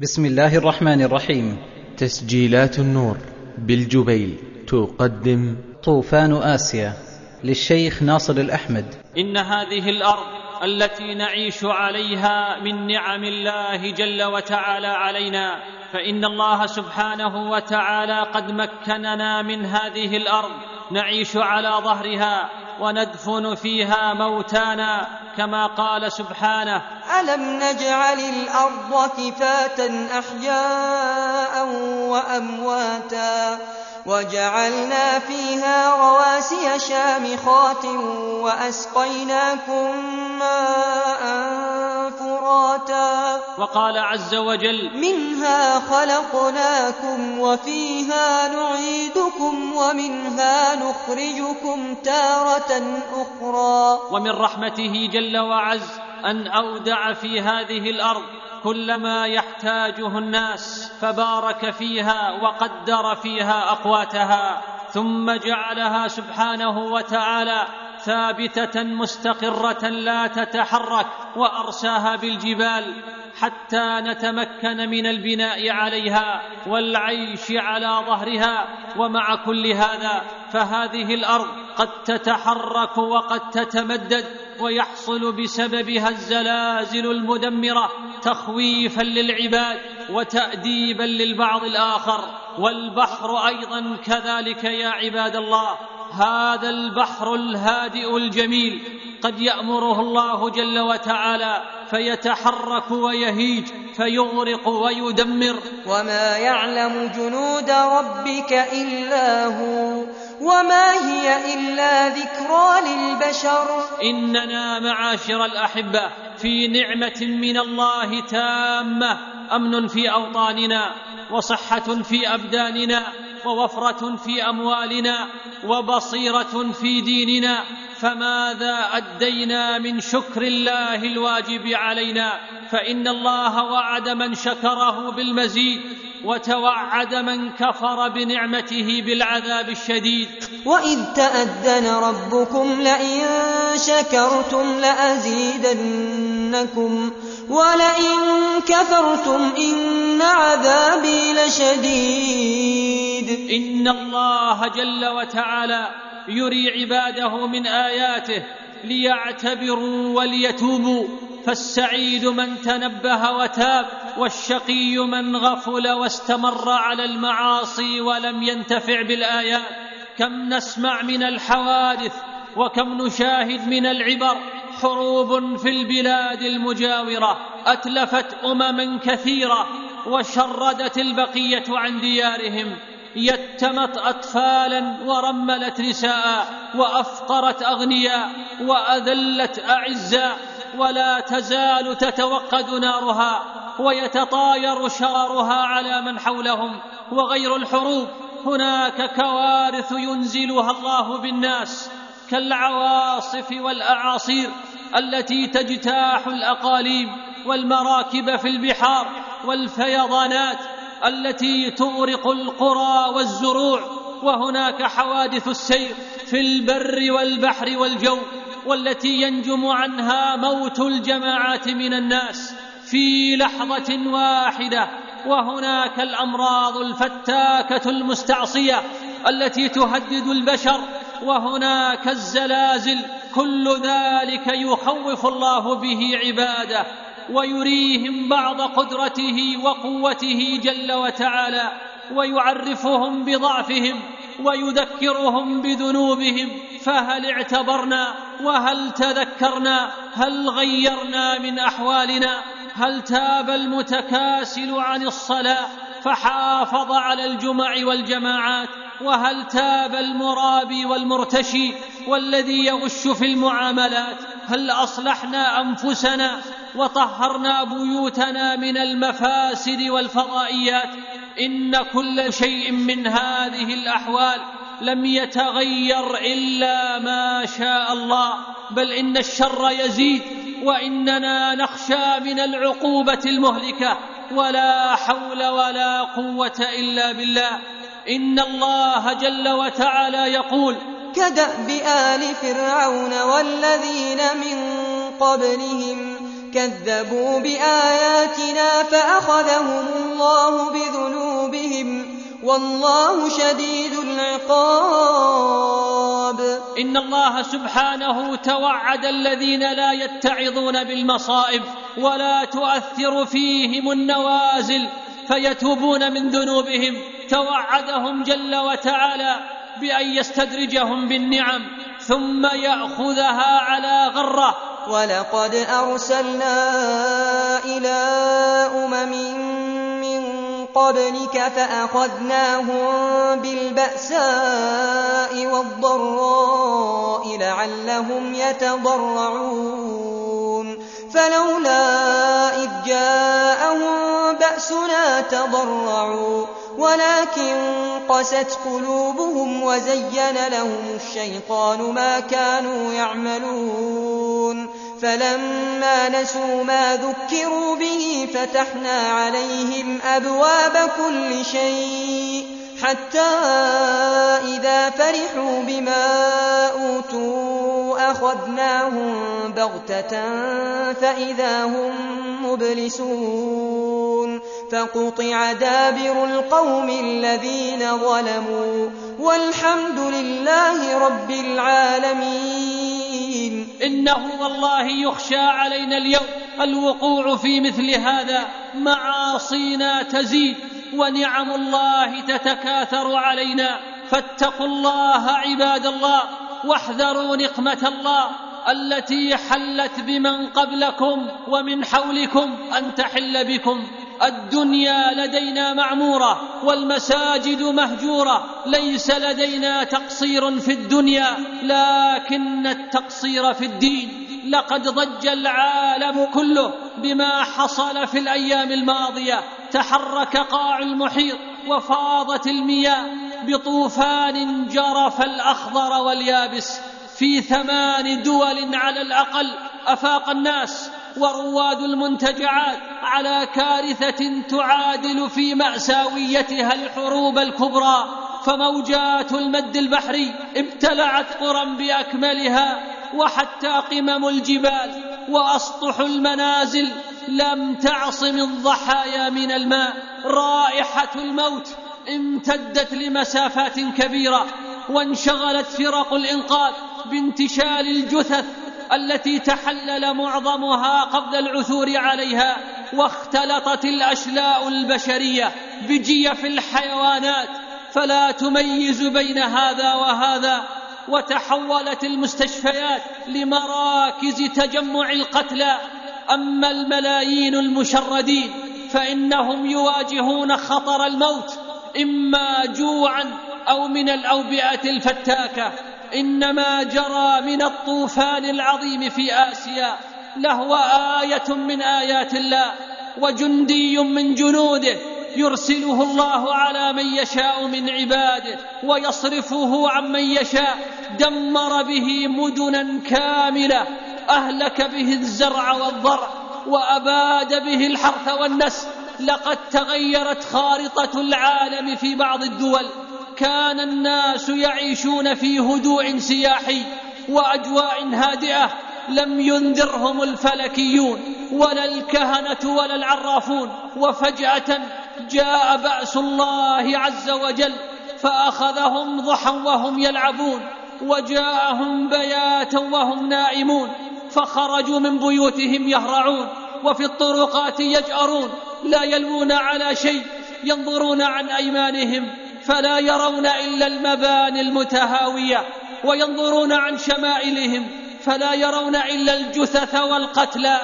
بسم الله الرحمن الرحيم تسجيلات النور بالجبيل تقدم طوفان اسيا للشيخ ناصر الاحمد ان هذه الأرض التي نعيش عليها من نعم الله جل وتعالى علينا فان الله سبحانه وتعالى قد مكننا من هذه الأرض نعيش على ظهرها وندفن فيها موتانا كما قال سبحانه ألم نجعل الأرض كفاة أحياء وأمواتا وجعلنا فيها رواسي شامخات وأسقيناكم ماء فراتا. وقال عز وجل منها خلقناكم وفيها نعيدكم ومنها نخرجكم تارة أخرى. ومن رحمته جل وعز أن أودع في هذه الأرض كل ما يحتاجه الناس فبارك فيها وقدر فيها أقواتها ثم جعلها سبحانه وتعالى ثابتة مستقرة لا تتحرك وأرساها بالجبال حتى نتمكن من البناء عليها والعيش على ظهرها ومع كل هذا فهذه الأرض قد تتحرك وقد تتمدد ويحصل بسببها الزلازل المدمرة تخويفا للعباد وتاديبا للبعض الآخر. والبحر أيضا كذلك يا عباد الله. هذا البحر الهادئ الجميل قد يأمره الله جل وتعالى فيتحرك ويهيج فيغرق ويدمر. وما يعلم جنود ربك إلا هو. وما هي إلا ذكرى للبشر. إننا معاشر الأحبة في نعمة من الله تامة أمن في أوطاننا وصحة في أبداننا ووفرة في أموالنا وبصيرة في ديننا. فماذا أدينا من شكر الله الواجب علينا؟ فإن الله وعد من شكره بالمزيد وتوعد من كفر بنعمته بالعذاب الشديد. وإذ تأذن ربكم لئن شكرتم لأزيدنكم ولئن كفرتم إن عذابي لشديد. إن الله جل وتعالى يري عباده من آياته ليعتبروا وليتوبوا. فالسعيد من تنبه وتاب. والشقي من غفل واستمر على المعاصي ولم ينتفع بالايات كم نسمع من الحوادث وكم نشاهد من العبر حروب في البلاد المجاورة. أتلفت امما كثيرة وشردت البقية عن ديارهم. يتمت اطفالا ورملت نساء وأفقرت أغنياء وأذلت أعزاء. ولا تزال تتوقد نارها. ويتطاير شررها على من حولهم وغير الحروب. هناك كوارث ينزلها الله بالناس كالعواصف والأعاصير التي تجتاح الأقاليم والمراكب في البحار والفيضانات التي تغرق القرى والزروع. وهناك حوادث السير في البر والبحر والجو والتي ينجم عنها موت الجماعات من الناس. في لحظة واحدة وهناك الأمراض الفتاكة المستعصية التي تهدد البشر وهناك الزلازل كل ذلك يخوف الله به عباده ويريهم بعض قدرته وقوته جل وتعالى ويعرفهم بضعفهم ويذكرهم بذنوبهم فهل اعتبرنا؟ وهل تذكرنا؟ هل غيرنا من أحوالنا؟ هل تاب المتكاسل عن الصلاة فحافظ على الجمع والجماعات؟ وهل تاب المرابي والمرتشي والذي يغش في المعاملات؟ هل أصلحنا أنفسنا وطهرنا بيوتنا من المفاسد والفضائيات؟ إن كل شيء من هذه الأحوال لم يتغير إلا ما شاء الله بل إن الشر يزيد وإننا نخشى من العقوبة المهلكة ولا حول ولا قوة إلا بالله. إن الله جل وتعالى يقول كدأب آل فرعون والذين من قبلهم كذبوا بآياتنا فأخذهم الله بذنوبهم والله شديد العقاب. إن الله سبحانه توعد الذين لا يتعظون بالمصائب ولا تؤثر فيهم النوازل فيتوبون من ذنوبهم. توعدهم جل وتعالى بأن يستدرجهم بالنعم ثم يأخذها على غرة. ولقد أرسلنا إلى أمم قبلك فأخذناهم بالبأساء والضراء لعلهم يتضرعون. فلولا إذ جاءهم بأسنا تضرعوا ولكن قست قلوبهم وزين لهم الشيطان ما كانوا يعملون. فلما نسوا ما ذكروا به فتحنا عليهم أبواب كل شيء حتى إذا فرحوا بما أوتوا أخذناهم بغتة فإذا هم مبلسون فقطع دابر القوم الذين ظلموا والحمد لله رب العالمين إنه والله يخشى علينا اليوم الوقوع في مثل هذا. معاصينا تزيد ونعم الله تتكاثر علينا. فاتقوا الله عباد الله واحذروا نقمة الله التي حلت بمن قبلكم ومن حولكم أن تحل بكم. الدنيا لدينا معمورة والمساجد مهجورة ليس لدينا تقصير في الدنيا لكن التقصير في الدين. لقد ضج العالم كله بما حصل في الأيام الماضية. تحرك قاع المحيط وفاضت المياه بطوفان جرف الأخضر واليابس في ثمان دول على الأقل. أفاق الناس ورواد المنتجعات على كارثة تعادل في مأساويتها الحروب الكبرى فموجات المد البحري ابتلعت قرى بأكملها وحتى قمم الجبال وأسطح المنازل لم تعصم الضحايا من الماء. رائحة الموت امتدت لمسافات كبيرة وانشغلت فرق الإنقاذ بانتشال الجثث التي تحلل معظمها قبل العثور عليها واختلطت الأشلاء البشرية بجيف الحيوانات فلا تميز بين هذا وهذا. وتحولت المستشفيات لمراكز تجمع القتلى. أما الملايين المشردين فإنهم يواجهون خطر الموت إما جوعا أو من الأوبئة الفتاكة. إنما جرى من الطوفان العظيم في آسيا لهو آية من آيات الله وجندي من جنوده يرسله الله على من يشاء من عباده ويصرفه عن من يشاء دمر به مدنا كاملة أهلك به الزرع والضرع وأباد به الحرث والنسل لقد تغيرت خارطة العالم في بعض الدول. كان الناس يعيشون في هدوء سياحي وأجواء هادئة لم ينذرهم الفلكيون ولا الكهنة ولا العرافون. وفجأة جاء بأس الله عز وجل فأخذهم ضحى وهم يلعبون وجاءهم بياتا وهم نائمون فخرجوا من بيوتهم يهرعون وفي الطرقات يجأرون لا يلوون على شيء ينظرون عن أيمانهم. فلا يرون إلا المباني المتهاوية وينظرون عن شمائلهم فلا يرون إلا الجثث والقتلى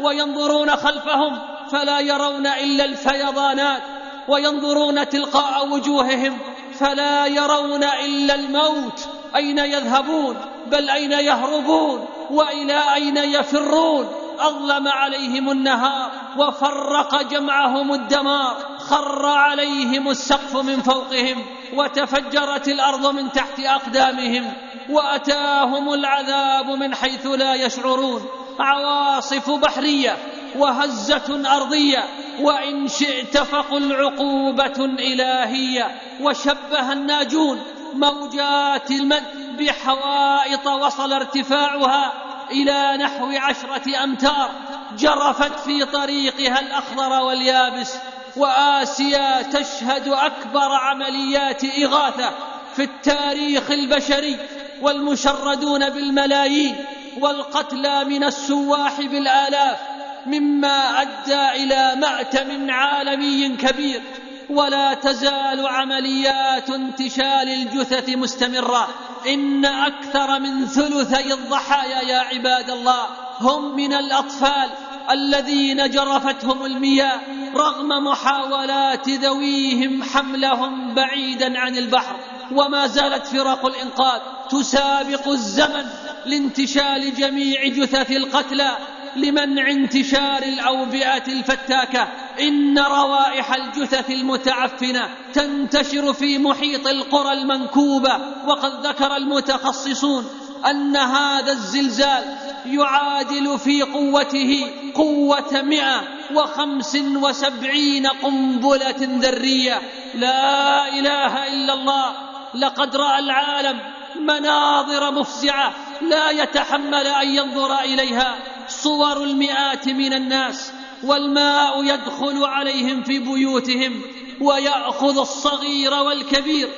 وينظرون خلفهم فلا يرون إلا الفيضانات وينظرون تلقاء وجوههم فلا يرون إلا الموت أين يذهبون بل أين يهربون وإلى أين يفرون. أظلم عليهم النهار وفرق جمعهم الدمار خر عليهم السقف من فوقهم وتفجرت الأرض من تحت أقدامهم وأتاهم العذاب من حيث لا يشعرون. عواصف بحرية وهزة أرضية وإن شئت فقل عقوبة إلهية. وشبه الناجون موجات المد بحوائط وصل ارتفاعها إلى نحو عشرة أمتار جرفت في طريقها الأخضر واليابس وآسيا تشهد أكبر عمليات إغاثة في التاريخ البشري والمشردون بالملايين والقتلى من السواح بالآلاف مما أدى إلى مأتم عالمي كبير. ولا تزال عمليات انتشال الجثث مستمرة. إن أكثر من ثلثي الضحايا يا عباد الله هم من الأطفال الذين جرفتهم المياه رغم محاولات ذويهم حملهم بعيدا عن البحر. وما زالت فرق الإنقاذ تسابق الزمن لانتشال جميع جثث القتلى. لمنع انتشار الاوبئه الفتاكة. إن روائح الجثث المتعفنة تنتشر في محيط القرى المنكوبة. وقد ذكر المتخصصون أن هذا الزلزال يعادل في قوته قوة مئة وخمس وسبعين قنبلة ذرية. لا إله إلا الله. لقد رأى العالم مناظر مفزعة لا يتحمل أن ينظر إليها. صور المئات من الناس والماء يدخل عليهم في بيوتهم ويأخذ الصغير والكبير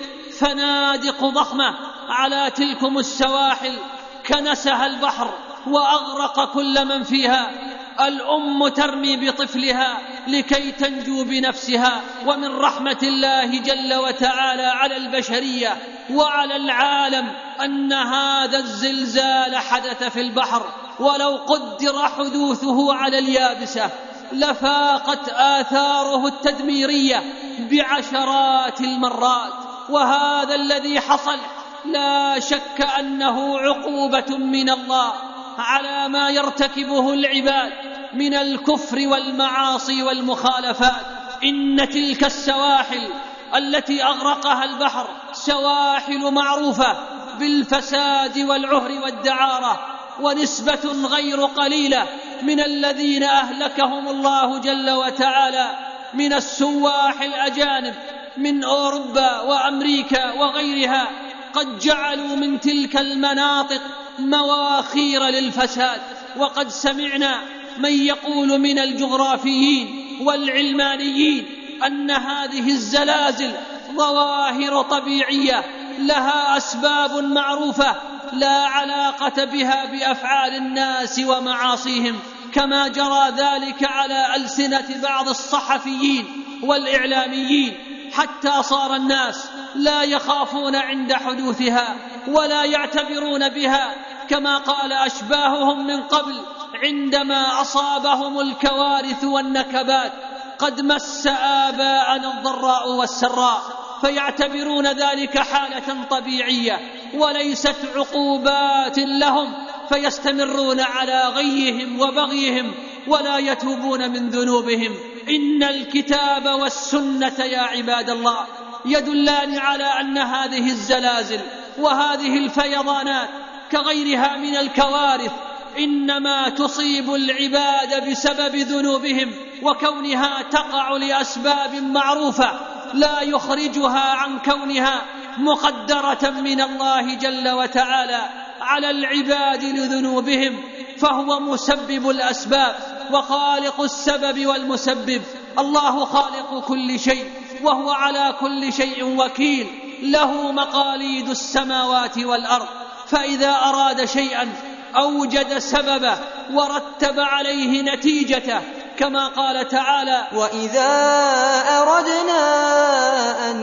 فنادق ضخمة على تلكم السواحل كنسها البحر وأغرق كل من فيها. الأم ترمي بطفلها لكي تنجو بنفسها ومن رحمة الله جل وتعالى على البشرية وعلى العالم أن هذا الزلزال حدث في البحر. ولو قدر حدوثه على اليابسة لفاقت آثاره التدميرية بعشرات المرات. وهذا الذي حصل لا شك أنه عقوبة من الله على ما يرتكبه العباد من الكفر والمعاصي والمخالفات. إن تلك السواحل التي أغرقها البحر سواحل معروفة بالفساد والعهر والدعارة ونسبة غير قليلة من الذين أهلكهم الله جل وتعالى من السواح الأجانب من أوروبا وأمريكا وغيرها قد جعلوا من تلك المناطق مواخير للفساد وقد سمعنا من يقول من الجغرافيين والعلمانيين أن هذه الزلازل ظواهر طبيعية لها أسباب معروفة لا علاقة بها بأفعال الناس ومعاصيهم كما جرى ذلك على ألسنة بعض الصحفيين والإعلاميين حتى صار الناس لا يخافون عند حدوثها ولا يعتبرون بها كما قال أشباههم من قبل عندما أصابهم الكوارث والنكبات قد مس آباءنا الضراء والسراء فيعتبرون ذلك حالة طبيعية. وليست عقوبات لهم فيستمرون على غيهم وبغيهم ولا يتوبون من ذنوبهم. إن الكتاب والسنة يا عباد الله يدلان على أن هذه الزلازل وهذه الفيضانات كغيرها من الكوارث إنما تصيب العباد بسبب ذنوبهم وكونها تقع لأسباب معروفة لا يخرجها عن كونها. مقدرة من الله جل وتعالى على العباد لذنوبهم فهو مسبب الأسباب وخالق السبب والمسبب. الله خالق كل شيء وهو على كل شيء وكيل له مقاليد السماوات والأرض. فإذا أراد شيئا أوجد سببه ورتب عليه نتيجته كما قال تعالى واذا اردنا ان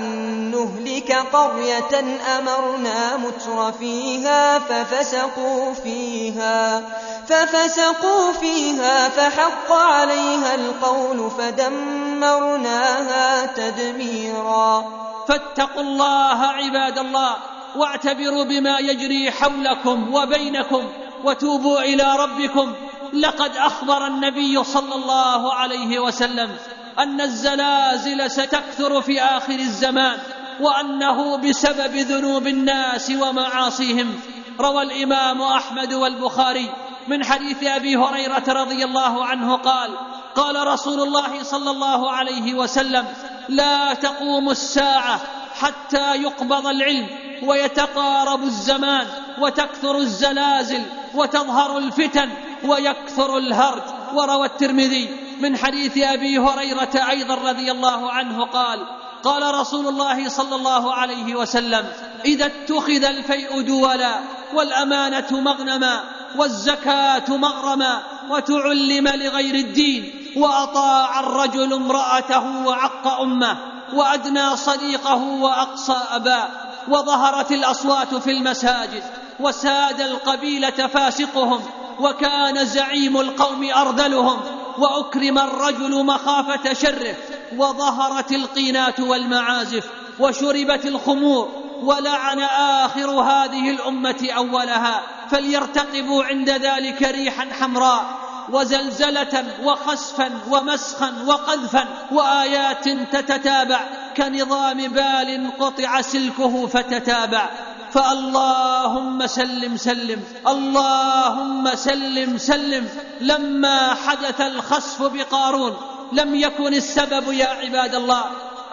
نهلك قريه امرنا متر فيها ففسقوا فيها ففسقوا فيها فحق عليها القول فدمرناها تدميرا فاتقوا الله عباد الله واعتبروا بما يجري حولكم وبينكم وتوبوا إلى ربكم لقد أخبر النبي صلى الله عليه وسلم أن الزلازل ستكثر في آخر الزمان وأنه بسبب ذنوب الناس ومعاصيهم. روى الإمام أحمد والبخاري من حديث أبي هريرة رضي الله عنه قال قال رسول الله صلى الله عليه وسلم لا تقوم الساعة حتى يقبض العلم ويتقارب الزمان وتكثر الزلازل وتظهر الفتن ويكثر الهرج. وروى الترمذي من حديث أبي هريرة أيضا رضي الله عنه قال قال رسول الله صلى الله عليه وسلم إذا اتخذ الفيء دولا والأمانة مغنما والزكاة مغرما وتعلم لغير الدين وأطاع الرجل امرأته وعق أمه وأدنى صديقه وأقصى أباه وظهرت الأصوات في المساجد وساد القبيلة فاسقهم وكان زعيم القوم اردلهم وأكرم الرجل مخافة شره وظهرت القينات والمعازف وشربت الخمور ولعن آخر هذه الأمة أولها فليرتقبوا عند ذلك ريحا حمراء وزلزلة وخسفا ومسخا وقذفا وآيات تتتابع كنظام بال قطع سلكه فتتابع فاللهم سلم سلم اللهم سلم سلم. لما حدث الخسف بقارون لم يكن السبب يا عباد الله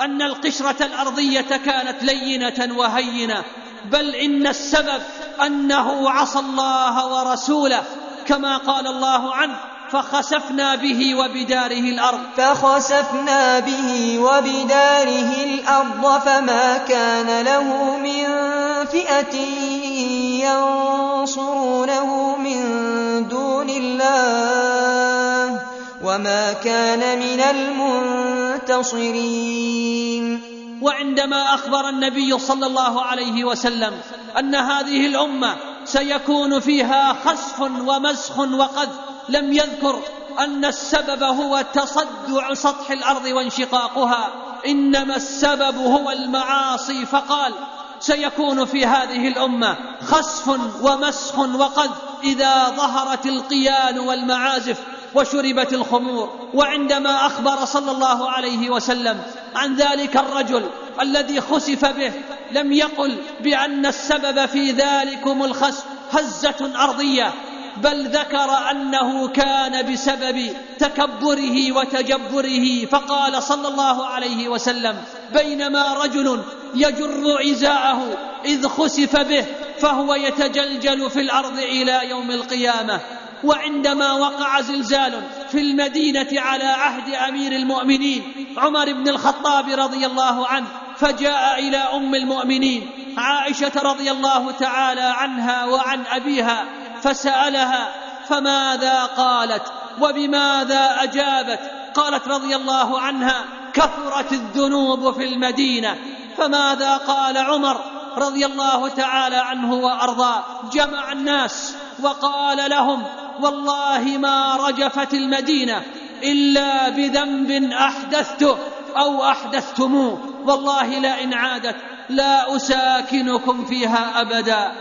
ان القشره الارضيه كانت لينه وهينه. بل ان السبب انه عصى الله ورسوله كما قال الله عنه. فخسفنا به وبداره الأرض. فخسفنا به وبداره الأرض فما كان له من فئة ينصرونه من دون الله وما كان من المنتصرين. وعندما أخبر النبي صلى الله عليه وسلم أن هذه الأمة سيكون فيها خسف ومسخ وقذف لم يذكر أن السبب هو تصدع سطح الأرض وانشقاقها إنما السبب هو المعاصي فقال سيكون في هذه الأمة خسف ومسخ وقذف إذا ظهرت القيان والمعازف وشربت الخمور. وعندما أخبر صلى الله عليه وسلم عن ذلك الرجل الذي خسف به لم يقل بأن السبب في ذلكم الخسف هزة أرضية. بل ذكر أنه كان بسبب تكبره وتجبره فقال صلى الله عليه وسلم بينما رجل يجر عزاءه إذ خسف به فهو يتجلجل في الأرض إلى يوم القيامة. وعندما وقع زلزال في المدينة على عهد أمير المؤمنين عمر بن الخطاب رضي الله عنه فجاء إلى أم المؤمنين عائشة رضي الله تعالى عنها وعن أبيها فسألها فماذا قالت؟ وبماذا أجابت؟ قالت رضي الله عنها كثرت الذنوب في المدينة. فماذا قال عمر رضي الله تعالى عنه وأرضاه؟ جمع الناس وقال لهم والله ما رجفت المدينة إلا بذنب أحدثته أو أحدثتموه. والله لئن عادت لا أساكنكم فيها أبدا.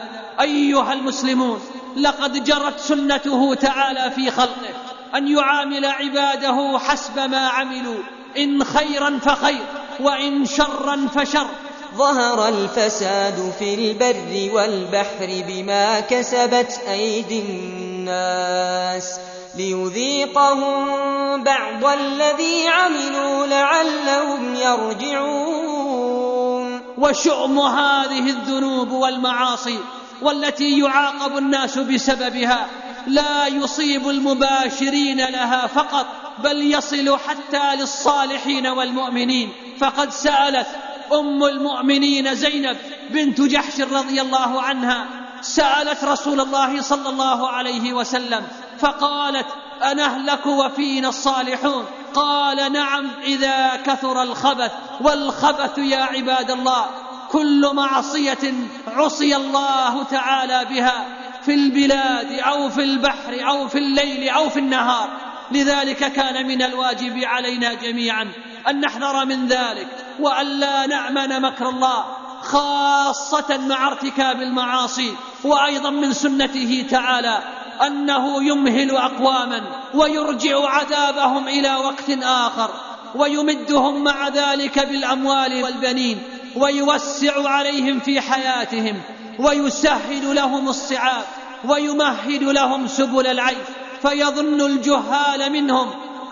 أيها المسلمون لقد جرت سنته تعالى في خلقه أن يعامل عباده حسب ما عملوا إن خيرا فخير وإن شرا فشر. ظهر الفساد في البر والبحر بما كسبت أيدي الناس ليذيقهم بعض الذي عملوا لعلهم يرجعون. وشؤم هذه الذنوب والمعاصي والتي يعاقب الناس بسببها. لا يصيب المباشرين لها فقط بل يصل حتى للصالحين والمؤمنين. فقد سألت أم المؤمنين زينب بنت جحش رضي الله عنها. سألت رسول الله صلى الله عليه وسلم فقالت أنهلك وفينا الصالحون؟ قال نعم إذا كثر الخبث. والخبث يا عباد الله كل معصية عصي الله تعالى بها في البلاد أو في البحر أو في الليل أو في النهار. لذلك كان من الواجب علينا جميعا أن نحذر من ذلك وأن لا نأمن مكر الله خاصة مع ارتكاب المعاصي. وأيضا من سنته تعالى أنه يمهل اقواما ويرجع عذابهم إلى وقت آخر ويمدهم مع ذلك بالأموال والبنين. ويوسع عليهم في حياتهم ويسهل لهم الصعاب ويمهد لهم سبل العيش. فيظن الجهال منهم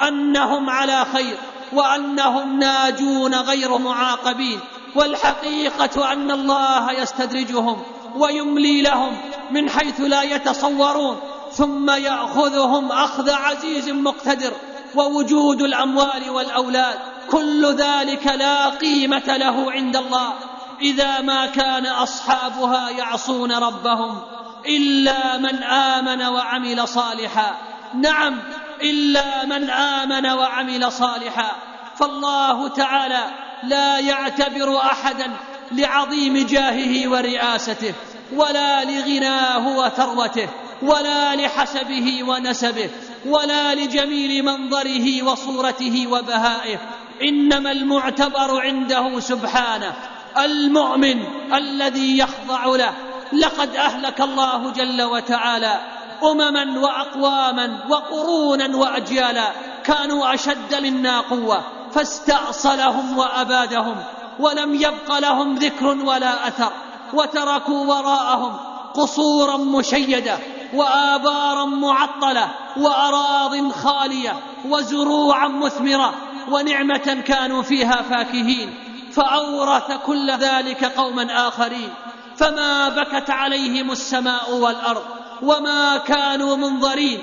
أنهم على خير وأنهم ناجون غير معاقبين. والحقيقة أن الله يستدرجهم ويملي لهم من حيث لا يتصورون ثم يأخذهم أخذ عزيز مقتدر ووجود الأموال والأولاد. كل ذلك لا قيمة له عند الله. إذا ما كان أصحابها يعصون ربهم إلا من آمن وعمل صالحا. نعم إلا من آمن وعمل صالحا. فالله تعالى لا يعتبر أحدا لعظيم جاهه ورئاسته ولا لغناه وثروته ولا لحسبه ونسبه ولا لجميل منظره وصورته وبهائه. إنما المعتبر عنده سبحانه المؤمن الذي يخضع له. لقد أهلك الله جل وتعالى أمما وأقواما وقرونا وأجيالا كانوا أشد منا قوة فاستأصلهم وأبادهم ولم يبق لهم ذكر ولا أثر وتركوا وراءهم قصورا مشيدة. وآبارا معطلة وأراض خالية وزروعا مثمرة ونعمة كانوا فيها فاكهين فأورث كل ذلك قوما آخرين فما بكت عليهم السماء والأرض وما كانوا منظرين.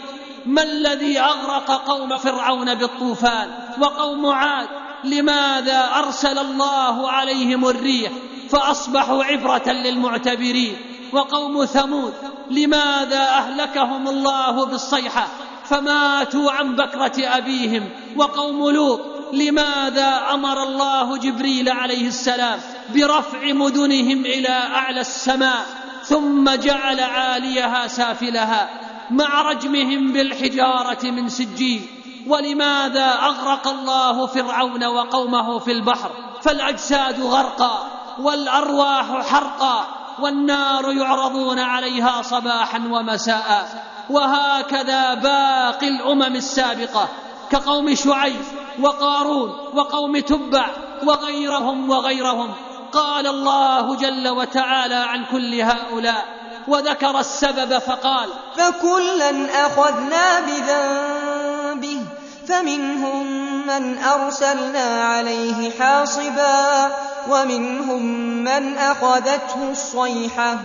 ما الذي أغرق قوم فرعون بالطوفان وقوم عاد؟ لماذا أرسل الله عليهم الريح فأصبحوا عبرة للمعتبرين؟ وقوم ثمود لماذا أهلكهم الله بالصيحة؟ فماتوا عن بكرة أبيهم. وقوم لوط لماذا أمر الله جبريل عليه السلام برفع مدنهم إلى أعلى السماء؟ ثم جعل عاليها سافلها مع رجمهم بالحجارة من سجيل. ولماذا أغرق الله فرعون وقومه في البحر؟ فالأجساد غرقا والأرواح حرقا. والنار يعرضون عليها صباحا ومساء وهكذا باقي الأمم السابقة كقوم شعيب وقارون وقوم تبع وغيرهم وغيرهم. قال الله جل وتعالى عن كل هؤلاء وذكر السبب فقال فكلا أخذنا بذنبه فمنهم من أرسلنا عليه حاصبا ومنهم من أخذته الصيحة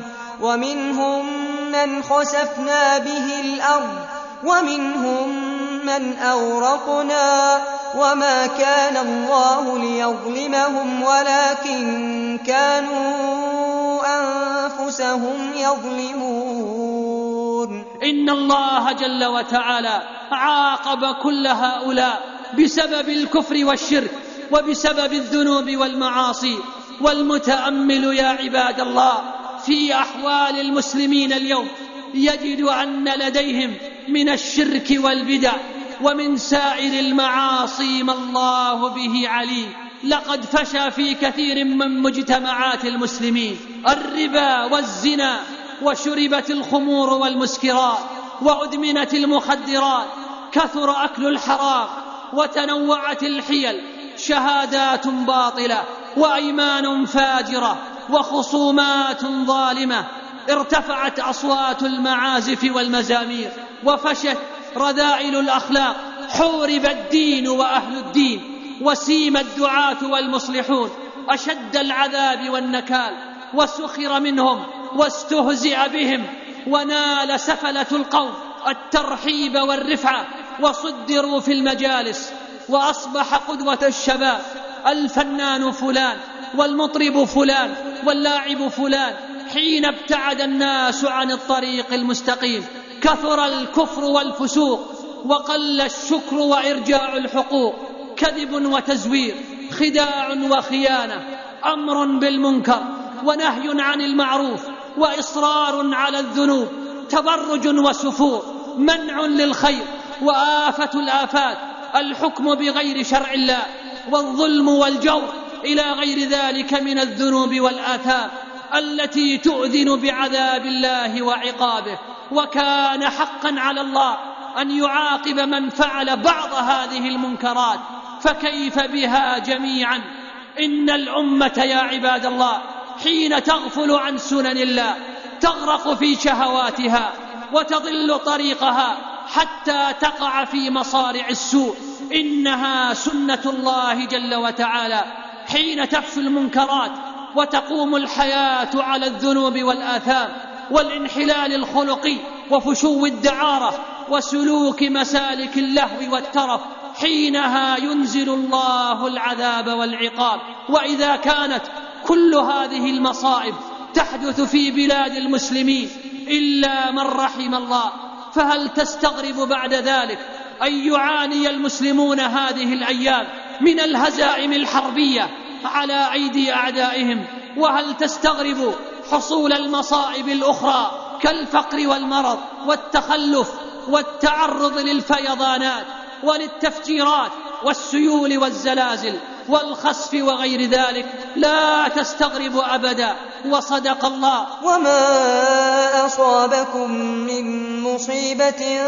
ومنهم من خسفنا به الأرض ومنهم من أورقنا وما كان الله ليظلمهم ولكن كانوا أنفسهم يظلمون. إن الله جل وتعالى عاقب كل هؤلاء بسبب الكفر والشرك وبسبب الذنوب والمعاصي. والمتأمل يا عباد الله في أحوال المسلمين اليوم يجد أن لديهم من الشرك والبدع ومن سائر المعاصي ما الله به عليم. لقد فشى في كثير من مجتمعات المسلمين الربا والزنا وشربت الخمور والمسكرات وأدمنت المخدرات كثر أكل الحرام وتنوعت الحيل. شهادات باطلة وأيمان فاجرة وخصومات ظالمة. ارتفعت أصوات المعازف والمزامير وفشت رذائل الأخلاق. حورب الدين وأهل الدين وسيم الدعاة والمصلحون. أشد العذاب والنكال وسخر منهم واستهزئ بهم ونال سفلة القوم. الترحيب والرفعة وصدروا في المجالس وأصبح قدوة الشباب الفنان فلان والمطرب فلان واللاعب فلان. حين ابتعد الناس عن الطريق المستقيم كثر الكفر والفسوق وقل الشكر وإرجاع الحقوق. كذب وتزوير خداع وخيانة أمر بالمنكر ونهي عن المعروف وإصرار على الذنوب تبرج وسفور منع للخير. وآفة الآفات الحكم بغير شرع الله والظلم والجور إلى غير ذلك من الذنوب والآثام التي تؤذن بعذاب الله وعقابه. وكان حقا على الله أن يعاقب من فعل بعض هذه المنكرات فكيف بها جميعا؟ إن الأمة يا عباد الله حين تغفل عن سنن الله تغرق في شهواتها وتضل طريقها حتى تقع في مصارع السوء. إنها سنة الله جل وتعالى. حين تفشو المنكرات وتقوم الحياة على الذنوب والآثام والانحلال الخلقي وفشو الدعارة وسلوك مسالك اللهو والترف حينها ينزل الله العذاب والعقاب. وإذا كانت كل هذه المصائب تحدث في بلاد المسلمين إلا من رحم الله فهل تستغرب بعد ذلك أن يعاني المسلمون هذه الأيام من الهزائم الحربية على أيدي أعدائهم؟ وهل تستغرب حصول المصائب الأخرى كالفقر والمرض والتخلف والتعرض للفيضانات وللتفجيرات والسيول والزلازل؟ والخسف وغير ذلك. لا تستغرب أبدا. وصدق الله. وما أصابكم من مصيبة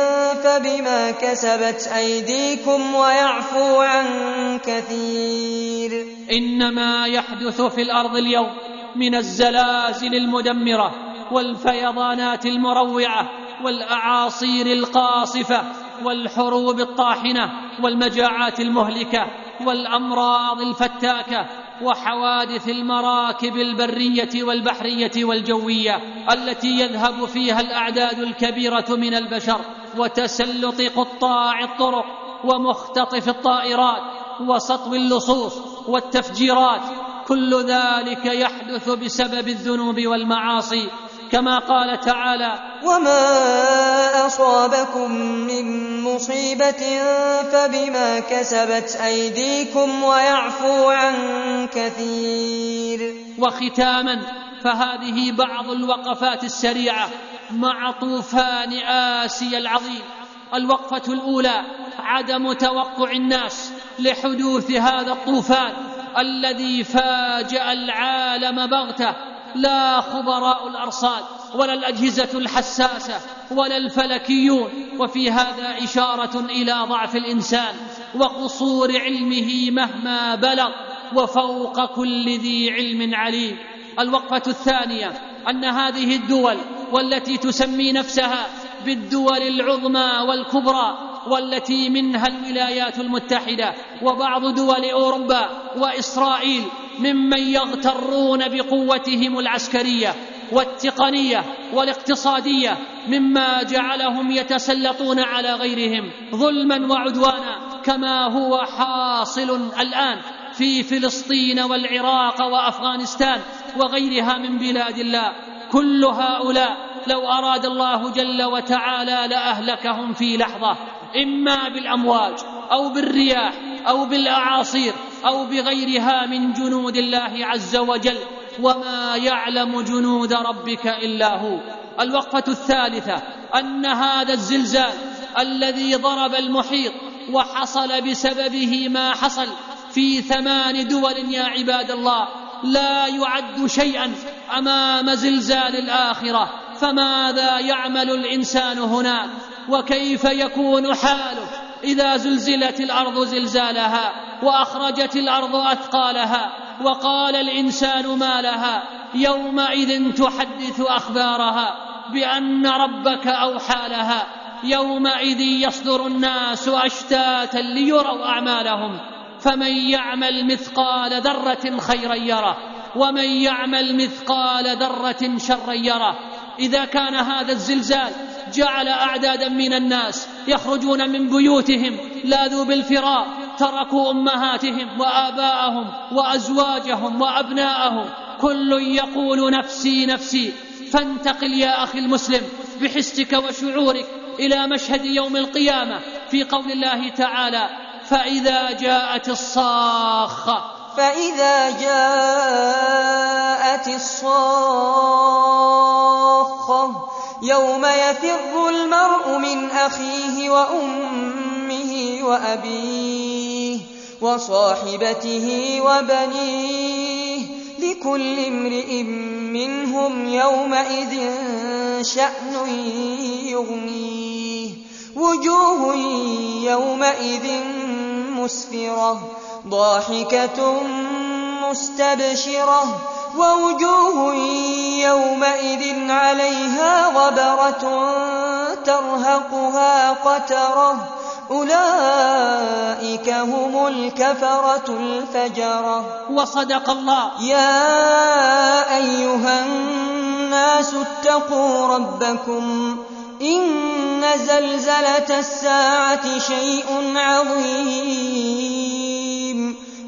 فبما كسبت أيديكم ويعفو عن كثير. إنما يحدث في الأرض اليوم من الزلازل المدمرة والفيضانات المروعة والأعاصير القاصفة والحروب الطاحنة والمجاعات المهلكة والأمراض الفتاكة وحوادث المراكب البرية والبحرية والجوية التي يذهب فيها الأعداد الكبيرة من البشر وتسلط قطاع الطرق ومختطف الطائرات وسطو اللصوص والتفجيرات كل ذلك يحدث بسبب الذنوب والمعاصي كما قال تعالى وما أصابكم من مصيبة فبما كسبت أيديكم ويعفو عن كثير وختاما فهذه بعض الوقفات السريعة مع طوفان اسيا العظيم. الوقفة الأولى عدم توقع الناس لحدوث هذا الطوفان الذي فاجأ العالم بغتة. لا خبراء الأرصاد ولا الأجهزة الحساسة ولا الفلكيون. وفي هذا إشارة إلى ضعف الإنسان وقصور علمه مهما بلغ وفوق كل ذي علم عليم. الوقفة الثانية أن هذه الدول والتي تسمي نفسها بالدول العظمى والكبرى والتي منها الولايات المتحدة وبعض دول أوروبا وإسرائيل ممن يغترون بقوتهم العسكرية والتقنية والاقتصادية مما جعلهم يتسلطون على غيرهم ظلما وعدوانا كما هو حاصل الآن في فلسطين والعراق وأفغانستان وغيرها من بلاد الله. كل هؤلاء لو أراد الله جل وتعالى لأهلكهم في لحظة إما بالأمواج أو بالرياح أو بالأعاصير أو بغيرها من جنود الله عز وجل وما يعلم جنود ربك إلا هو. الوقفة الثالثة أن هذا الزلزال الذي ضرب المحيط وحصل بسببه ما حصل في ثمان دول يا عباد الله لا يعد شيئا أمام زلزال الآخرة. فماذا يعمل الإنسان هناك وكيف يكون حاله؟ إذا زلزلت الأرض زلزالها وأخرجت الأرض أثقالها وقال الإنسان ما لها يومئذ تحدث أخبارها بأن ربك أوحى لها يومئذ يصدر الناس أشتاتا ليروا أعمالهم فمن يعمل مثقال ذرة خيرا يره ومن يعمل مثقال ذرة شرا يره إذا كان هذا الزلزال جعل أعدادا من الناس يخرجون من بيوتهم لاذوا بالفراق تركوا أمهاتهم وآباءهم وأزواجهم وأبناءهم. كل يقول نفسي نفسي فانتقل يا أخي المسلم بحسك وشعورك إلى مشهد يوم القيامة في قول الله تعالى فإذا جاءت الصاخة فإذا جاءت الصاخة يوم يفر المرء من أخيه وأمه وأبيه وصاحبته وبنيه لكل امرئ منهم يومئذ شأن يغنيه. وجوه يومئذ مسفرة. ضاحكة مستبشرة ووجوه يومئذ عليها غبرة ترهقها قترة. أولئك هم الكفرة الفجرة. وصدق الله. يا أيها الناس اتقوا ربكم. إن زلزلة الساعة شيء عظيم.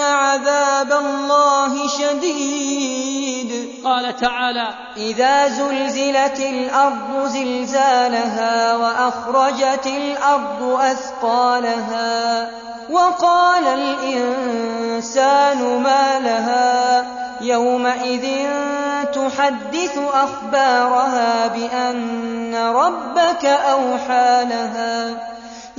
عذاب الله شديد. قال تعالى إذا زلزلت الأرض زلزالها وأخرجت الأرض أثقالها وقال الإنسان ما لها يومئذ تحدث أخبارها بأن ربك أوحى لها